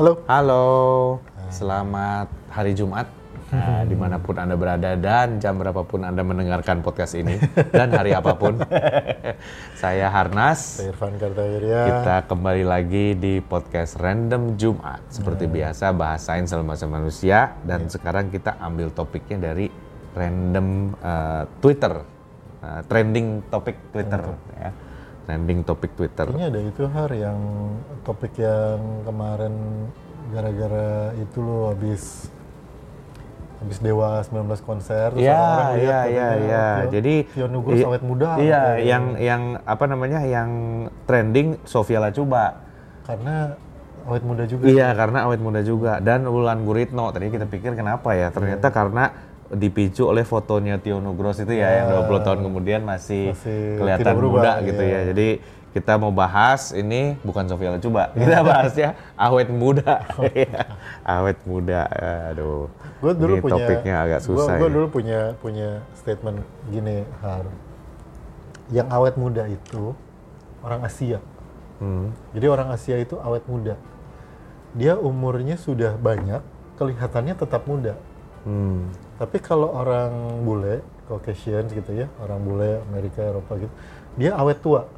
Halo. Halo, selamat hari Jumat. Nah, di mana pun Anda berada dan jam berapapun Anda mendengarkan podcast ini dan hari apa pun. Saya Harnas. Saya Irfan Kartawirya. Kita kembali lagi di podcast Random Jumat. Seperti biasa bahas sains dalam bahasa manusia dan sekarang kita ambil topiknya dari random eh, Twitter. Eh, trending topik Twitter ya. Trending topik Twitter. Ini ada itu har yang topik yang kemarin gara-gara itu lo habis habis Dewa 19 konser terus Iya, orang-orang lihat iya, iya, iya. Tio- Jadi Tio Nugroho i- awet muda Iya, katanya. yang yang apa namanya? yang trending Sofia Lacuba. karena awet muda juga. Iya, karena awet muda juga dan Wulan Guritno. Tadi kita pikir kenapa ya? Ternyata karena dipicu oleh fotonya Tio Nugroho itu ya, yang 20 tahun kemudian masih, Masih kelihatan berubah, muda gitu iya. ya. Jadi kita mau bahas ini bukan Sofia Lacuba. Kita bahas ya awet muda. Iya, awet muda. Aduh. Gue dulu Ini punya topiknya agak susah. Gue ya. dulu punya punya statement gini har. Yang awet muda itu orang Asia. Hmm. Jadi orang Asia itu awet muda. Dia umurnya sudah banyak, kelihatannya tetap muda. Hmm. Tapi kalau orang bule, Caucasian gitu ya, orang bule Amerika, Eropa gitu, dia awet tua.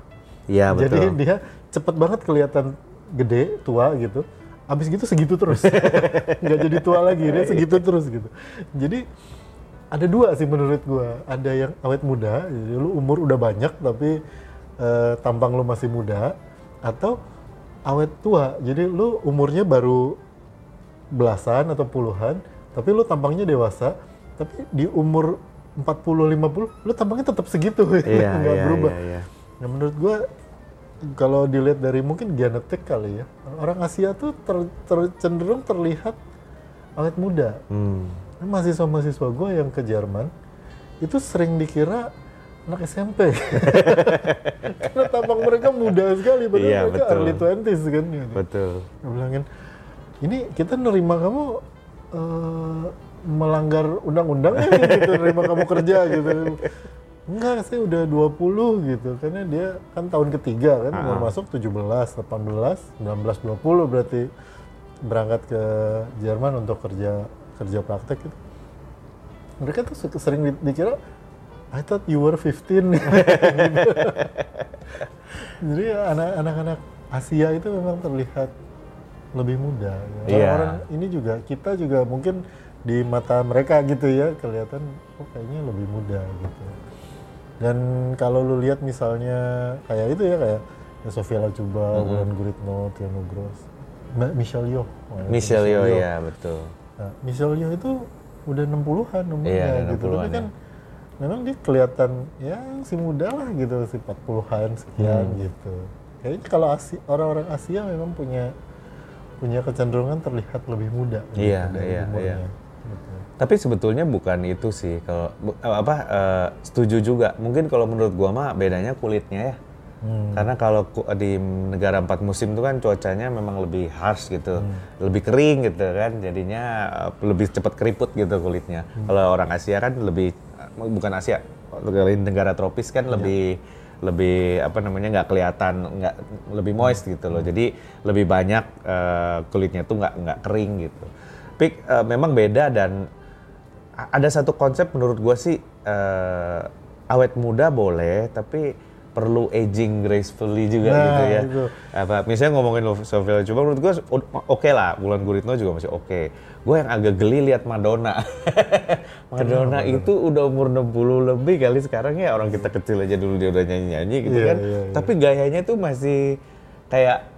Iya, betul. Jadi dia cepet banget kelihatan gede, tua gitu. Abis gitu segitu terus. Nggak jadi tua lagi, dia segitu terus gitu. Jadi ada dua sih menurut gua. Ada yang awet muda, jadi lu umur udah banyak tapi eh, tampang lu masih muda. Atau awet tua, jadi lu umurnya baru belasan atau puluhan, tapi lu tampangnya dewasa, tapi di umur 40-50 lu tampangnya tetap segitu, Iya, nggak iya, berubah. iya, iya. Nah menurut gua kalau dilihat dari mungkin genetik kali ya, orang Asia tuh ter- ter- cenderung terlihat awet muda. Hmm. Mahasiswa-mahasiswa gua yang ke Jerman itu sering dikira anak SMP. Karena tampang mereka muda sekali, padahal Iya, mereka betul. early 20s kan. Gitu. Betul. Gue bilangin, ini kita nerima kamu eh, melanggar undang-undang ya gitu, nerima kamu kerja gitu. Enggak, saya udah 20 gitu, karena dia kan tahun ketiga kan, umur masuk 17, 18, 19, 20 berarti berangkat ke Jerman untuk kerja kerja praktek gitu. Mereka tuh sering di- dikira, I thought you were 15. Jadi anak- anak-anak Asia itu memang terlihat lebih muda. ya. Iya. Orang ini juga kita juga mungkin di mata mereka gitu ya kelihatan oh kayaknya lebih muda gitu. Dan kalau lu lihat misalnya kayak itu ya kayak ya Sofia Lacuba, Wulan Guritno, Nugroho, Mbak Michelle Yeoh. Oh, ya, Michelle Yeoh ya, betul. Nah, Michelle Yeoh itu udah 60-an umurnya Iya, gitu. 60-an Tapi kan memang dia kelihatan ya si muda lah gitu, si 40-an sekian Hmm. gitu. Kayaknya kalau Asi- orang-orang Asia memang punya punya kecenderungan terlihat lebih muda gitu Iya, dari iya, umurnya. iya. Tapi sebetulnya bukan itu sih kalau eh, apa eh, setuju juga. Mungkin kalau menurut gua mah bedanya kulitnya ya. Hmm. Karena kalau di negara empat musim itu kan cuacanya memang lebih harsh gitu, lebih kering gitu kan, jadinya eh, lebih cepat keriput gitu kulitnya. Kalau orang Asia kan lebih bukan Asia, negara tropis kan lebih lebih apa namanya nggak kelihatan nggak lebih moist gitu loh. Jadi lebih banyak eh, kulitnya tuh nggak nggak kering gitu. Tapi eh, memang beda dan ada satu konsep menurut gua sih eh, awet muda boleh tapi perlu aging gracefully juga Nah, gitu ya. itu. Apa misalnya ngomongin Sofia coba menurut gua o- oke lah, Bulan Guritno juga masih oke. Gue yang agak geli lihat Madonna. Madonna itu udah umur 60 lebih kali sekarang ya orang kita kecil aja dulu dia udah nyanyi-nyanyi gitu Iya, kan. iya, iya. Tapi gayanya tuh masih kayak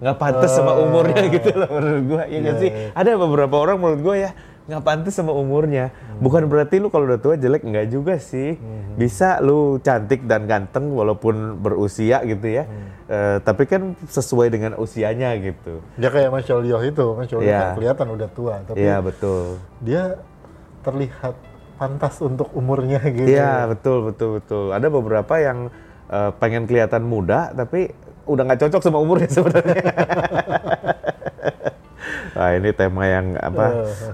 nggak pantas sama umurnya gitu loh menurut gua ya Iya, sih? iya. ada beberapa orang menurut gua ya nggak pantas sama umurnya. Bukan berarti lu kalau udah tua jelek nggak juga sih. Bisa lu cantik dan ganteng walaupun berusia gitu ya. Eh, tapi kan sesuai dengan usianya gitu. Dia kayak Michelle Yeoh itu, Michelle Yeoh Iya. kan kelihatan udah tua, tapi iya betul. dia terlihat pantas untuk umurnya gitu. iya betul betul betul. Ada beberapa yang eh, pengen kelihatan muda tapi udah nggak cocok sama umurnya sebenarnya. Wah ini tema yang apa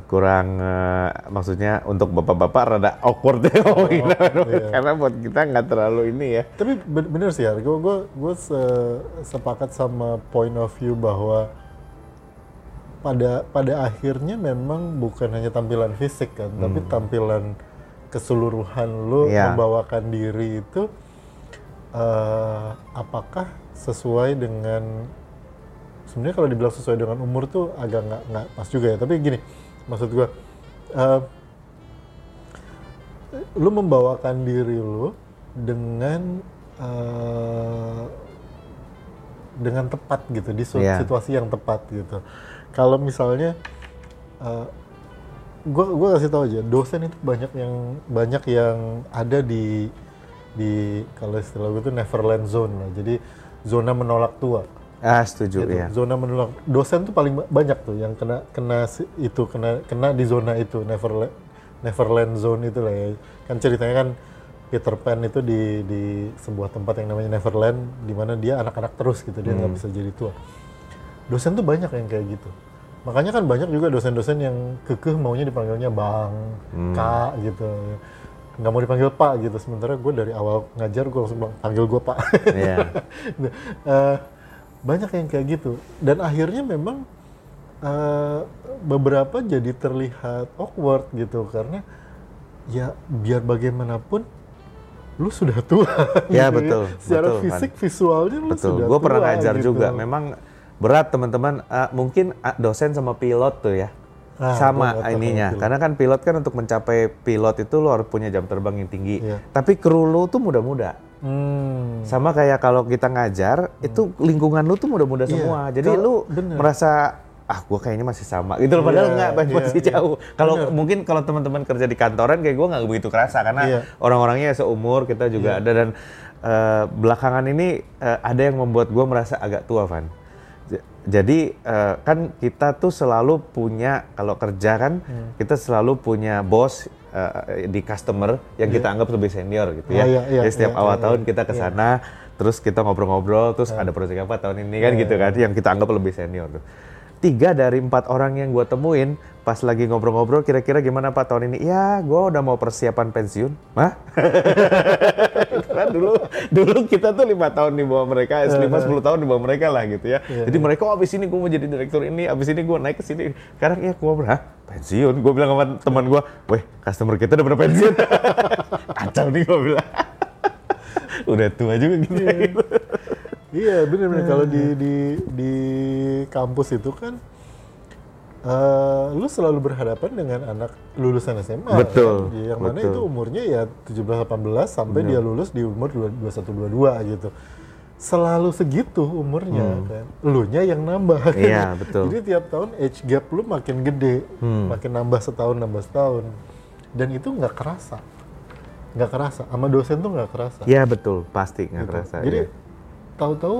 kurang eh, maksudnya untuk bapak-bapak rada awkward ya ngomongin karena buat kita nggak terlalu ini ya. Tapi ben- bener sih ya, gue gue gue se- sepakat sama point of view bahwa pada pada akhirnya memang bukan hanya tampilan fisik kan, tapi tampilan keseluruhan lu Iya. membawakan diri itu eh, apakah sesuai dengan sebenarnya kalau dibilang sesuai dengan umur tuh agak nggak nggak pas juga ya. Tapi gini, maksud gua eh, lu membawakan diri lu dengan eh, dengan tepat gitu di Iya. situasi yang tepat gitu. Kalau misalnya eh, gua gua kasih tahu aja dosen itu banyak yang banyak yang ada di di kalau istilah gue itu neverland zone lah. Jadi zona menolak tua. Ah, setuju gitu. ya. Zona menolak dosen tuh paling ba- banyak tuh yang kena kena itu kena kena di zona itu neverland neverland zone itu lah ya. Kan ceritanya kan Peter Pan itu di di sebuah tempat yang namanya Neverland di mana dia anak-anak terus gitu dia nggak bisa jadi tua. Dosen tuh banyak yang kayak gitu. Makanya kan banyak juga dosen-dosen yang kekeh maunya dipanggilnya bang, kak gitu. Nggak mau dipanggil pak gitu. Sementara gue dari awal ngajar gue langsung bilang, panggil gue pak. Iya. Nah, eh, banyak yang kayak gitu dan akhirnya memang eh, beberapa jadi terlihat awkward gitu karena ya biar bagaimanapun lu sudah tua Ya, gitu betul, secara betul, fisik visualnya lu Betul. sudah Gue pernah tua ngajar gitu. juga. Memang berat teman-teman. Ah, mungkin dosen sama pilot tuh ya. Ah, sama nggak ininya. Karena kan pilot kan untuk mencapai pilot itu lo harus punya jam terbang yang tinggi. Iya. Tapi kru lu tuh muda-muda. Hmm. Sama kayak kalau kita ngajar, itu lingkungan lu tuh muda-muda Iya, semua. Jadi bener. merasa ah gue kayaknya masih sama gitu loh padahal Iya, enggak iya, masih iya. jauh kalau mungkin kalau teman-teman kerja di kantoran kayak gue nggak begitu kerasa karena Iya. orang-orangnya seumur kita juga ada dan eh, belakangan ini eh, ada yang membuat gue merasa agak tua Van jadi eh, kan kita tuh selalu punya kalau kerja kan Hmm. kita selalu punya bos eh, di customer yang kita anggap lebih senior gitu ya. Ah, iya, iya, Jadi setiap iya, awal iya, tahun kita ke sana terus kita ngobrol-ngobrol terus ada proyek apa tahun ini kan gitu kan yang kita anggap lebih senior tuh. Tiga dari empat orang yang gue temuin pas lagi ngobrol-ngobrol kira-kira gimana pak tahun ini? Ya gue udah mau persiapan pensiun. Hah? karena dulu dulu kita tuh lima tahun di bawah mereka lima sepuluh tahun di bawah mereka lah gitu ya. Jadi mereka oh, abis ini gue mau jadi direktur ini abis ini gue naik ke sini. Sekarang ya gue berah pensiun? Gue bilang sama teman gue weh customer kita udah pada pensiun. Kacau nih gue bilang. Udah tua juga gitu, gitu. Iya benar-benar kalau di di di kampus itu kan eh, lu selalu berhadapan dengan anak lulusan SMA Betul, kan? yang mana betul. itu umurnya ya 17 18 sampai dia lulus di umur 21 22 gitu. Selalu segitu umurnya kan. Elunya yang nambah. Hmm. Iya, betul. Jadi tiap tahun age gap lu makin gede, Hmm. makin nambah setahun nambah setahun. Dan itu nggak kerasa. nggak kerasa sama dosen tuh nggak kerasa Ya betul, pasti nggak gitu. kerasa. Jadi ya. tahu-tahu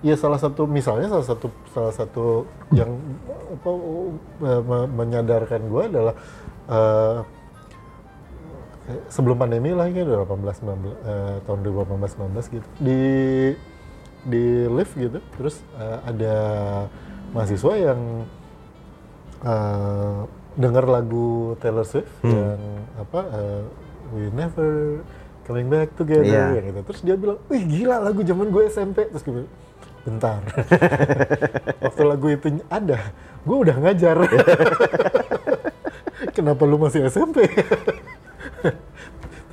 ya salah satu misalnya salah satu salah satu yang apa me- menyadarkan gue adalah kayak sebelum pandemi lah kan 18 19 eh, tahun 2018 19 gitu di di lift gitu terus eh, ada mahasiswa yang eh, dengar lagu Taylor Swift Hmm. yang apa eh, We Never Coming Back Together Iya. yang gitu. Terus dia bilang, "Wih, gila lagu zaman gue SMP." Terus gue bilang, "Bentar." Waktu lagu itu ada, gue udah ngajar. Kenapa lu masih SMP?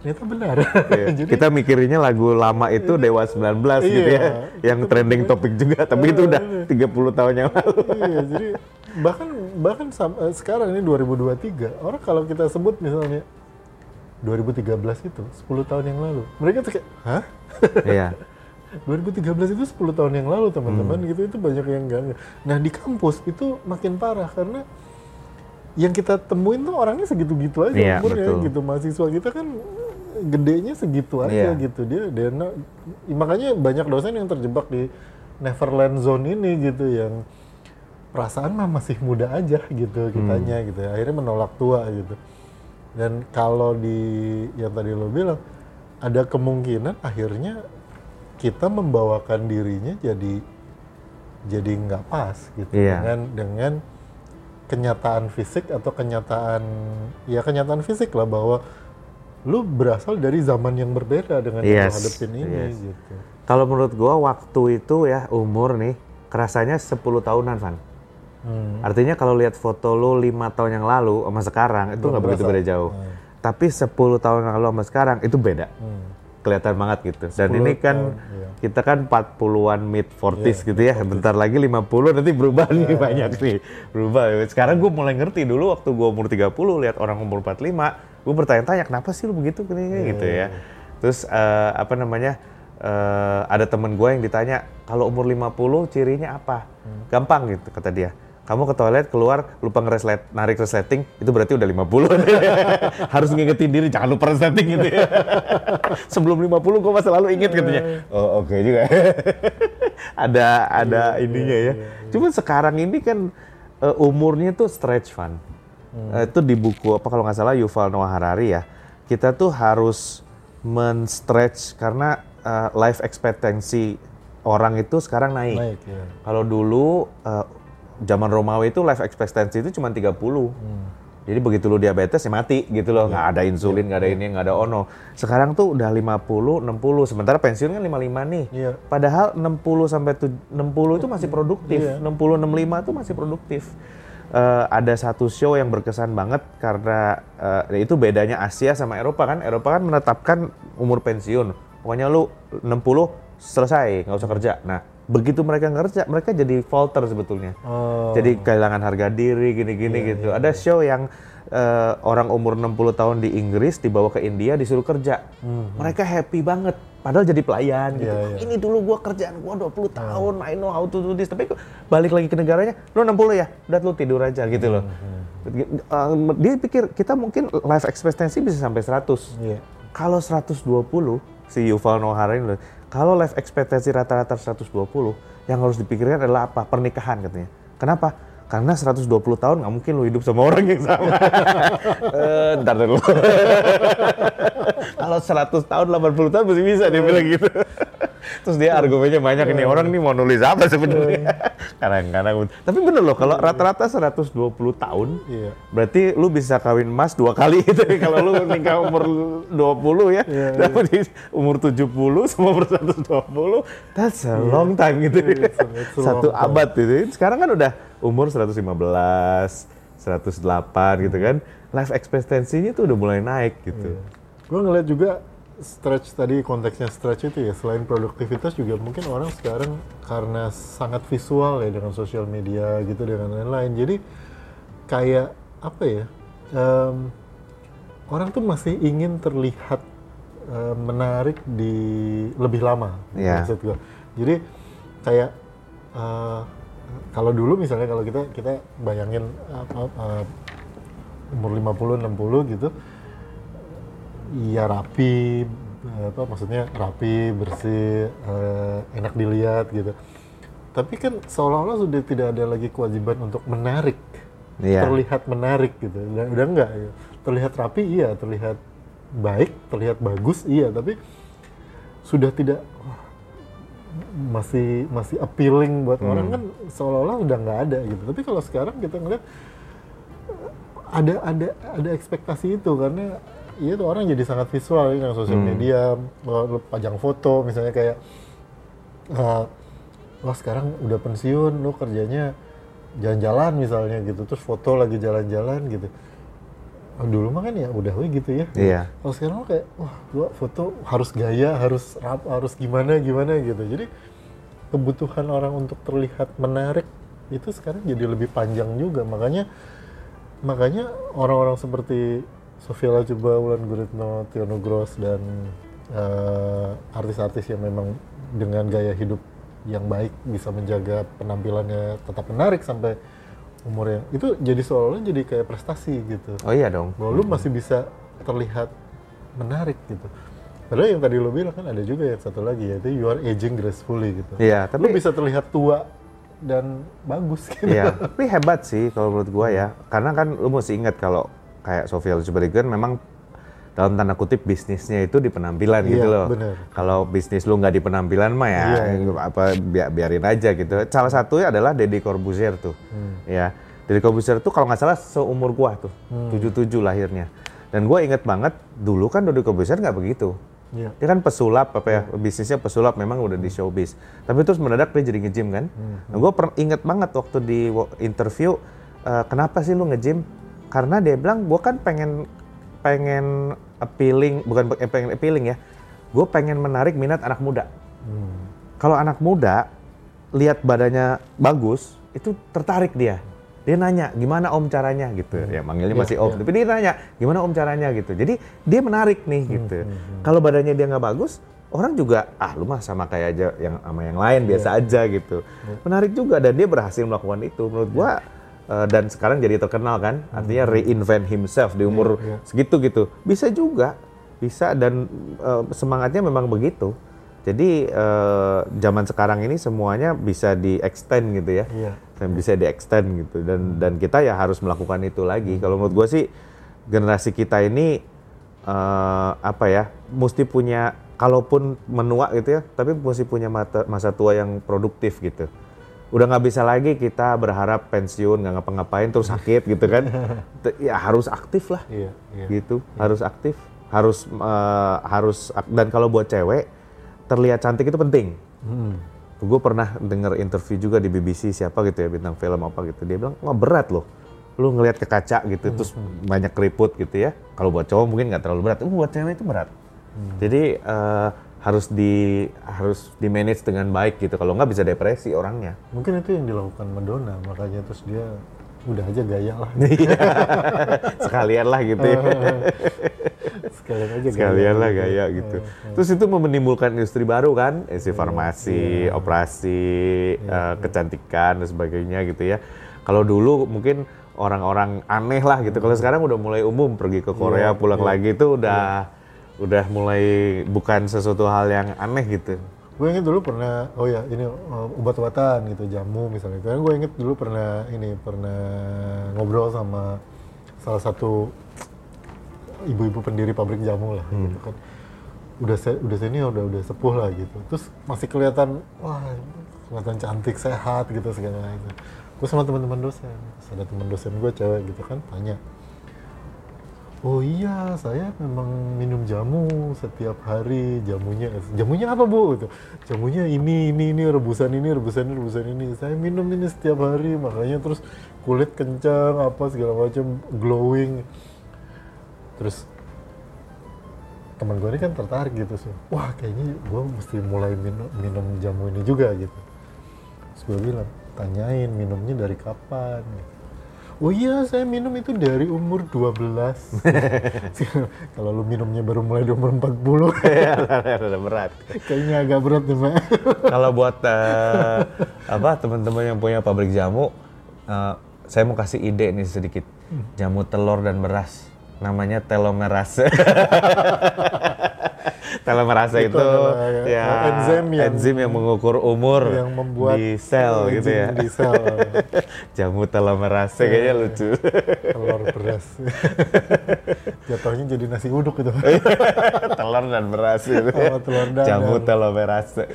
Ternyata benar. Iya. Jadi kita mikirinnya lagu lama itu Dewa 19 gitu Iya. ya, yang trending topik juga, tapi itu udah 30 tahun yang lalu. iya, jadi bahkan bahkan eh, sekarang ini 2023 orang kalau kita sebut misalnya 2013 itu 10 tahun yang lalu mereka tuh kayak hah Iya. 2013 itu 10 tahun yang lalu teman-teman Hmm. gitu itu banyak yang enggak nah di kampus itu makin parah karena yang kita temuin tuh orangnya segitu-gitu aja Iya, umurnya betul. gitu mahasiswa kita kan gedenya segitu aja Iya. gitu dia dia makanya banyak dosen yang terjebak di Neverland Zone ini gitu yang perasaan mah masih muda aja gitu kitanya Hmm. gitu ya. akhirnya menolak tua gitu dan kalau di yang tadi lo bilang ada kemungkinan akhirnya kita membawakan dirinya jadi jadi nggak pas gitu Iya. dengan dengan kenyataan fisik atau kenyataan ya kenyataan fisik lah bahwa lu berasal dari zaman yang berbeda dengan yang Yes, hadepin ini yes. gitu. Kalau menurut gua waktu itu ya umur nih kerasanya 10 tahunan Van. Artinya kalau lihat foto lu lima tahun yang lalu sama sekarang itu nggak begitu beda jauh. Tapi 10 tahun yang lalu sama sekarang itu beda. Kelihatan banget gitu. Dan 10 ini kan tahun, iya. kita kan 40-an mid 40s gitu ya. Bentar lagi 50 nanti berubah nih banyak nih. Berubah. Sekarang gue mulai ngerti dulu waktu gue umur 30 lihat orang umur 45, gue bertanya-tanya kenapa sih lu begitu Gini, gitu ya. Terus eh, apa namanya? eh, ada temen gue yang ditanya kalau umur 50 cirinya apa? Gampang gitu kata dia. Kamu ke toilet keluar lupa ngereslet narik resleting itu berarti udah 50. Harus ngingetin diri jangan lupa resleting gitu ya. Sebelum 50 gue masa lalu inget katanya. Oh oke juga. ada ada ininya ya. Cuma sekarang ini kan eh, umurnya tuh stretch fun. Eh, itu di buku apa kalau nggak salah Yuval Noah Harari ya. Kita tuh harus men-stretch karena eh, life expectancy orang itu sekarang naik. Naik, ya. Kalau dulu eh, zaman Romawi itu life expectancy itu cuma 30. Jadi begitu lu diabetes ya mati gitu loh, nggak ada insulin, nggak ada ini, nggak ada ono. Sekarang tuh udah 50, 60, sementara pensiun kan 55 nih. Iya. Padahal 60 sampai tu- 60 itu masih produktif, 60 65 itu masih produktif. Eh, ada satu show yang berkesan banget karena eh, itu bedanya Asia sama Eropa kan. Eropa kan menetapkan umur pensiun. Pokoknya lu 60 selesai, nggak usah kerja. Nah, begitu mereka ngerja, mereka jadi falter sebetulnya. Oh, Jadi kehilangan harga diri gini-gini gitu. Ada show yang eh, orang umur 60 tahun di Inggris dibawa ke India disuruh kerja. Mereka happy banget. Padahal jadi pelayan gitu. Iya, iya. Ini dulu gua kerjaan gua 20 tahun, I know how to do this. Tapi balik lagi ke negaranya, lu 60 ya, udah lu tidur aja gitu loh. Eh, dia pikir kita mungkin life expectancy bisa sampai 100. Iya. Kalau 120, si Yuval Noah Harari kalau life expectancy rata-rata 120, yang harus dipikirkan adalah apa? Pernikahan katanya. Kenapa? Karena 120 tahun nggak mungkin lu hidup sama orang yang sama. Eh, ntar dulu. Kalau 100 tahun, 80 tahun masih bisa dia bilang gitu. Terus dia argumennya banyak ini orang nih mau nulis apa sebenarnya. Kadang-kadang. Tapi bener loh kalau rata-rata 120 tahun, Iya. berarti lu bisa kawin emas dua kali gitu. kalau lu nikah umur 20 ya, Iya, dapat di umur 70 sama umur 120, that's a long time gitu. Iya, it's a- it's a Satu time. abad gitu. Sekarang kan udah umur 115, 108 gitu kan. Life expectancy-nya tuh udah mulai naik gitu. Gue ngeliat juga stretch tadi konteksnya stretch itu ya selain produktivitas juga mungkin orang sekarang karena sangat visual ya dengan sosial media gitu dengan lain-lain jadi kayak apa ya em, orang tuh masih ingin terlihat em, menarik di lebih lama Iya. maksud gue jadi kayak eh, kalau dulu misalnya kalau kita kita bayangin apa, eh, umur 50 60 gitu Iya rapi, apa maksudnya rapi, bersih, eh, enak dilihat gitu. Tapi kan seolah-olah sudah tidak ada lagi kewajiban untuk menarik, Iya. terlihat menarik gitu. Udah, udah enggak, ya. terlihat rapi iya, terlihat baik, terlihat bagus iya, tapi sudah tidak wah, masih masih appealing buat orang kan seolah-olah udah nggak ada gitu. Tapi kalau sekarang kita ngeliat ada ada ada ekspektasi itu karena iya tuh orang jadi sangat visual ya dengan sosial media mau lu pajang foto misalnya kayak eh, wah sekarang udah pensiun lu kerjanya jalan-jalan misalnya gitu terus foto lagi jalan-jalan gitu. Oh, dulu mah kan ya udah we gitu ya. Iya. kalau sekarang mah kayak wah gua foto harus gaya harus rap harus gimana gimana gitu. Jadi kebutuhan orang untuk terlihat menarik itu sekarang jadi lebih panjang juga. Makanya makanya orang-orang seperti Sofia Lajuba, Wulan Guritno, Tio Nugros dan eh, artis-artis yang memang dengan gaya hidup yang baik bisa menjaga penampilannya tetap menarik sampai umurnya itu jadi seolah-olah jadi kayak prestasi gitu Oh iya dong. bahwa lu masih bisa terlihat menarik gitu. Padahal yang tadi lu bilang kan ada juga yang satu lagi yaitu you are aging gracefully gitu. Iya, Lu tapi bisa terlihat tua dan bagus gitu. Iya, tapi hebat sih kalau menurut gua ya. Karena kan lu mesti ingat kalau kayak Sofia Lajuba memang dalam tanda kutip bisnisnya itu di penampilan Iya, gitu loh. Kalau bisnis lu nggak di penampilan mah ya Iya, apa bi- biarin aja gitu. Salah satunya adalah Deddy Corbuzier tuh. Hmm. Ya. Deddy Corbuzier tuh kalau nggak salah seumur gua tuh. Hmm. 77 lahirnya. Dan gua inget banget dulu kan Deddy Corbuzier nggak begitu. Iya. Dia kan pesulap apa ya, bisnisnya pesulap memang udah di showbiz. Tapi terus mendadak dia jadi nge-gym kan. Nah, gue inget banget waktu di interview, eh, kenapa sih lu nge-gym? Karena dia bilang, gue kan pengen pengen appealing, bukan eh, pengen appealing ya. Gue pengen menarik minat anak muda. Hmm. Kalau anak muda lihat badannya bagus, itu tertarik dia. Dia nanya, gimana om caranya gitu. Ya manggilnya Iya, masih om, iya. tapi dia nanya, gimana om caranya gitu. Jadi dia menarik nih Hmm, gitu. Kalau badannya dia nggak bagus, orang juga ah lu mah sama kayak aja yang sama yang lain Iya. biasa aja gitu. Menarik juga dan dia berhasil melakukan itu. Menurut gua eh, dan sekarang jadi terkenal kan, artinya reinvent himself di umur Hmm. iya. segitu gitu. Bisa juga, bisa dan eh, semangatnya memang begitu. Jadi eh, zaman sekarang ini semuanya bisa di extend gitu ya, Iya. dan bisa di extend gitu dan dan kita ya harus melakukan itu lagi. Kalau menurut gue sih generasi kita ini eh, apa ya, mesti punya kalaupun menua gitu ya, tapi mesti punya mata, masa tua yang produktif gitu. Udah nggak bisa lagi kita berharap pensiun nggak ngapa-ngapain terus sakit gitu kan, ya harus aktif lah. Iya, iya. gitu harus aktif. Harus eh, harus dan kalau buat cewek terlihat cantik itu penting. Hmm. gue pernah denger interview juga di BBC siapa gitu ya bintang film apa gitu. Dia bilang wah berat loh. Lu ngelihat ke kaca gitu terus banyak keriput gitu ya. Kalau buat cowok mungkin nggak terlalu berat Uh, buat cewek itu berat. Jadi eh, harus di harus di manage dengan baik gitu kalau nggak bisa depresi orangnya Mungkin itu yang dilakukan Madonna, makanya terus dia udah aja gaya lah. Iya. sekalian lah gitu ya Sekalian aja sekalian lah gaya gitu. Terus itu menimbulkan industri baru kan, industri Iya, farmasi, operasi, eh, kecantikan dan sebagainya gitu ya. Kalau dulu mungkin orang-orang aneh lah gitu. Kalau sekarang udah mulai umum pergi ke Korea Iya, pulang iya. lagi itu udah udah mulai bukan sesuatu hal yang aneh gitu. Gue inget dulu pernah, oh ya ini uh, obat-obatan gitu, jamu misalnya. Karena gue inget dulu pernah ini pernah ngobrol sama salah satu ibu-ibu pendiri pabrik jamu lah gitu kan. Udah se udah senior, udah udah sepuh lah gitu. Terus masih kelihatan wah kelihatan cantik, sehat gitu segala gitu. Gue sama teman-teman dosen, Terus ada teman dosen gue cewek gitu kan tanya, Oh iya, saya memang minum jamu setiap hari. Jamunya, jamunya apa bu? Jamunya ini, ini, ini, rebusan ini, rebusan ini, rebusan ini. Saya minum ini setiap hari, makanya terus kulit kencang, apa segala macam, glowing. Terus teman gue ini kan tertarik gitu sih. Wah, kayaknya gue mesti mulai minum, minum jamu ini juga gitu. Terus gue bilang, tanyain minumnya dari kapan? Gitu. Oh iya, saya minum itu dari umur 12. Kalau lu minumnya baru mulai di umur 40, Udah berat. kayaknya agak berat nih, Pak. Kalau buat eh, apa teman-teman yang punya pabrik jamu, eh, saya mau kasih ide nih sedikit. Jamu telur dan beras. Namanya telomerase. Telomerase Itu itu, adalah, ya eh, enzim yang- enzim yang mengukur umur yang membuat di sel gitu ya. Di sel Jamu telomerase kayaknya lucu. telur beras. Jatuhnya jadi nasi uduk itu. telur dan beras itu. Oh, telur dan- Jamu telomerase.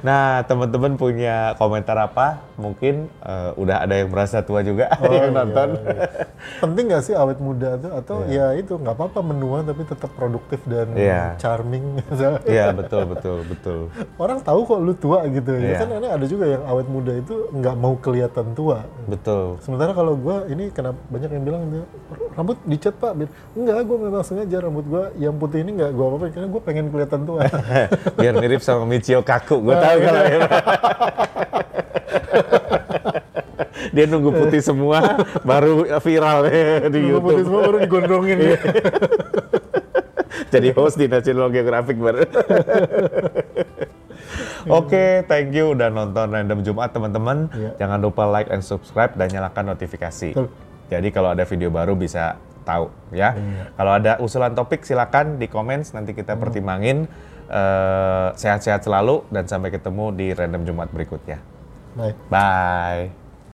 nah, teman-teman punya komentar apa? Mungkin eh, udah ada yang merasa tua juga Oh, yang iya, nonton. iya. Penting nggak sih awet muda tuh atau ya itu nggak apa-apa menua tapi tetap produktif dan Iya. charming. Iya, betul betul betul. Orang tahu kok lu tua gitu. Ya Iya. kan ada juga yang awet muda itu nggak mau kelihatan tua. Betul. Sementara kalau gua ini kenapa banyak yang bilang rambut dicat pak, enggak, gue memang sengaja rambut gua yang putih ini nggak gua apa-apa karena gue pengen kelihatan tua. Biar mirip sama Michio Kaku. Gue tahu iya. kalau ya. Dia nunggu putih semua baru viral ya di putih YouTube. semua baru digondongin. Iya. Jadi host di National Geographic baru. Oke, thank you udah nonton Random Jumat teman-teman. Iya. Jangan lupa like and subscribe dan nyalakan notifikasi. Betul. Jadi kalau ada video baru bisa tahu ya. Kalau ada usulan topik silakan di comments nanti kita pertimbangin. Eh, Sehat-sehat selalu dan sampai ketemu di Random Jumat berikutnya. Baik. Bye.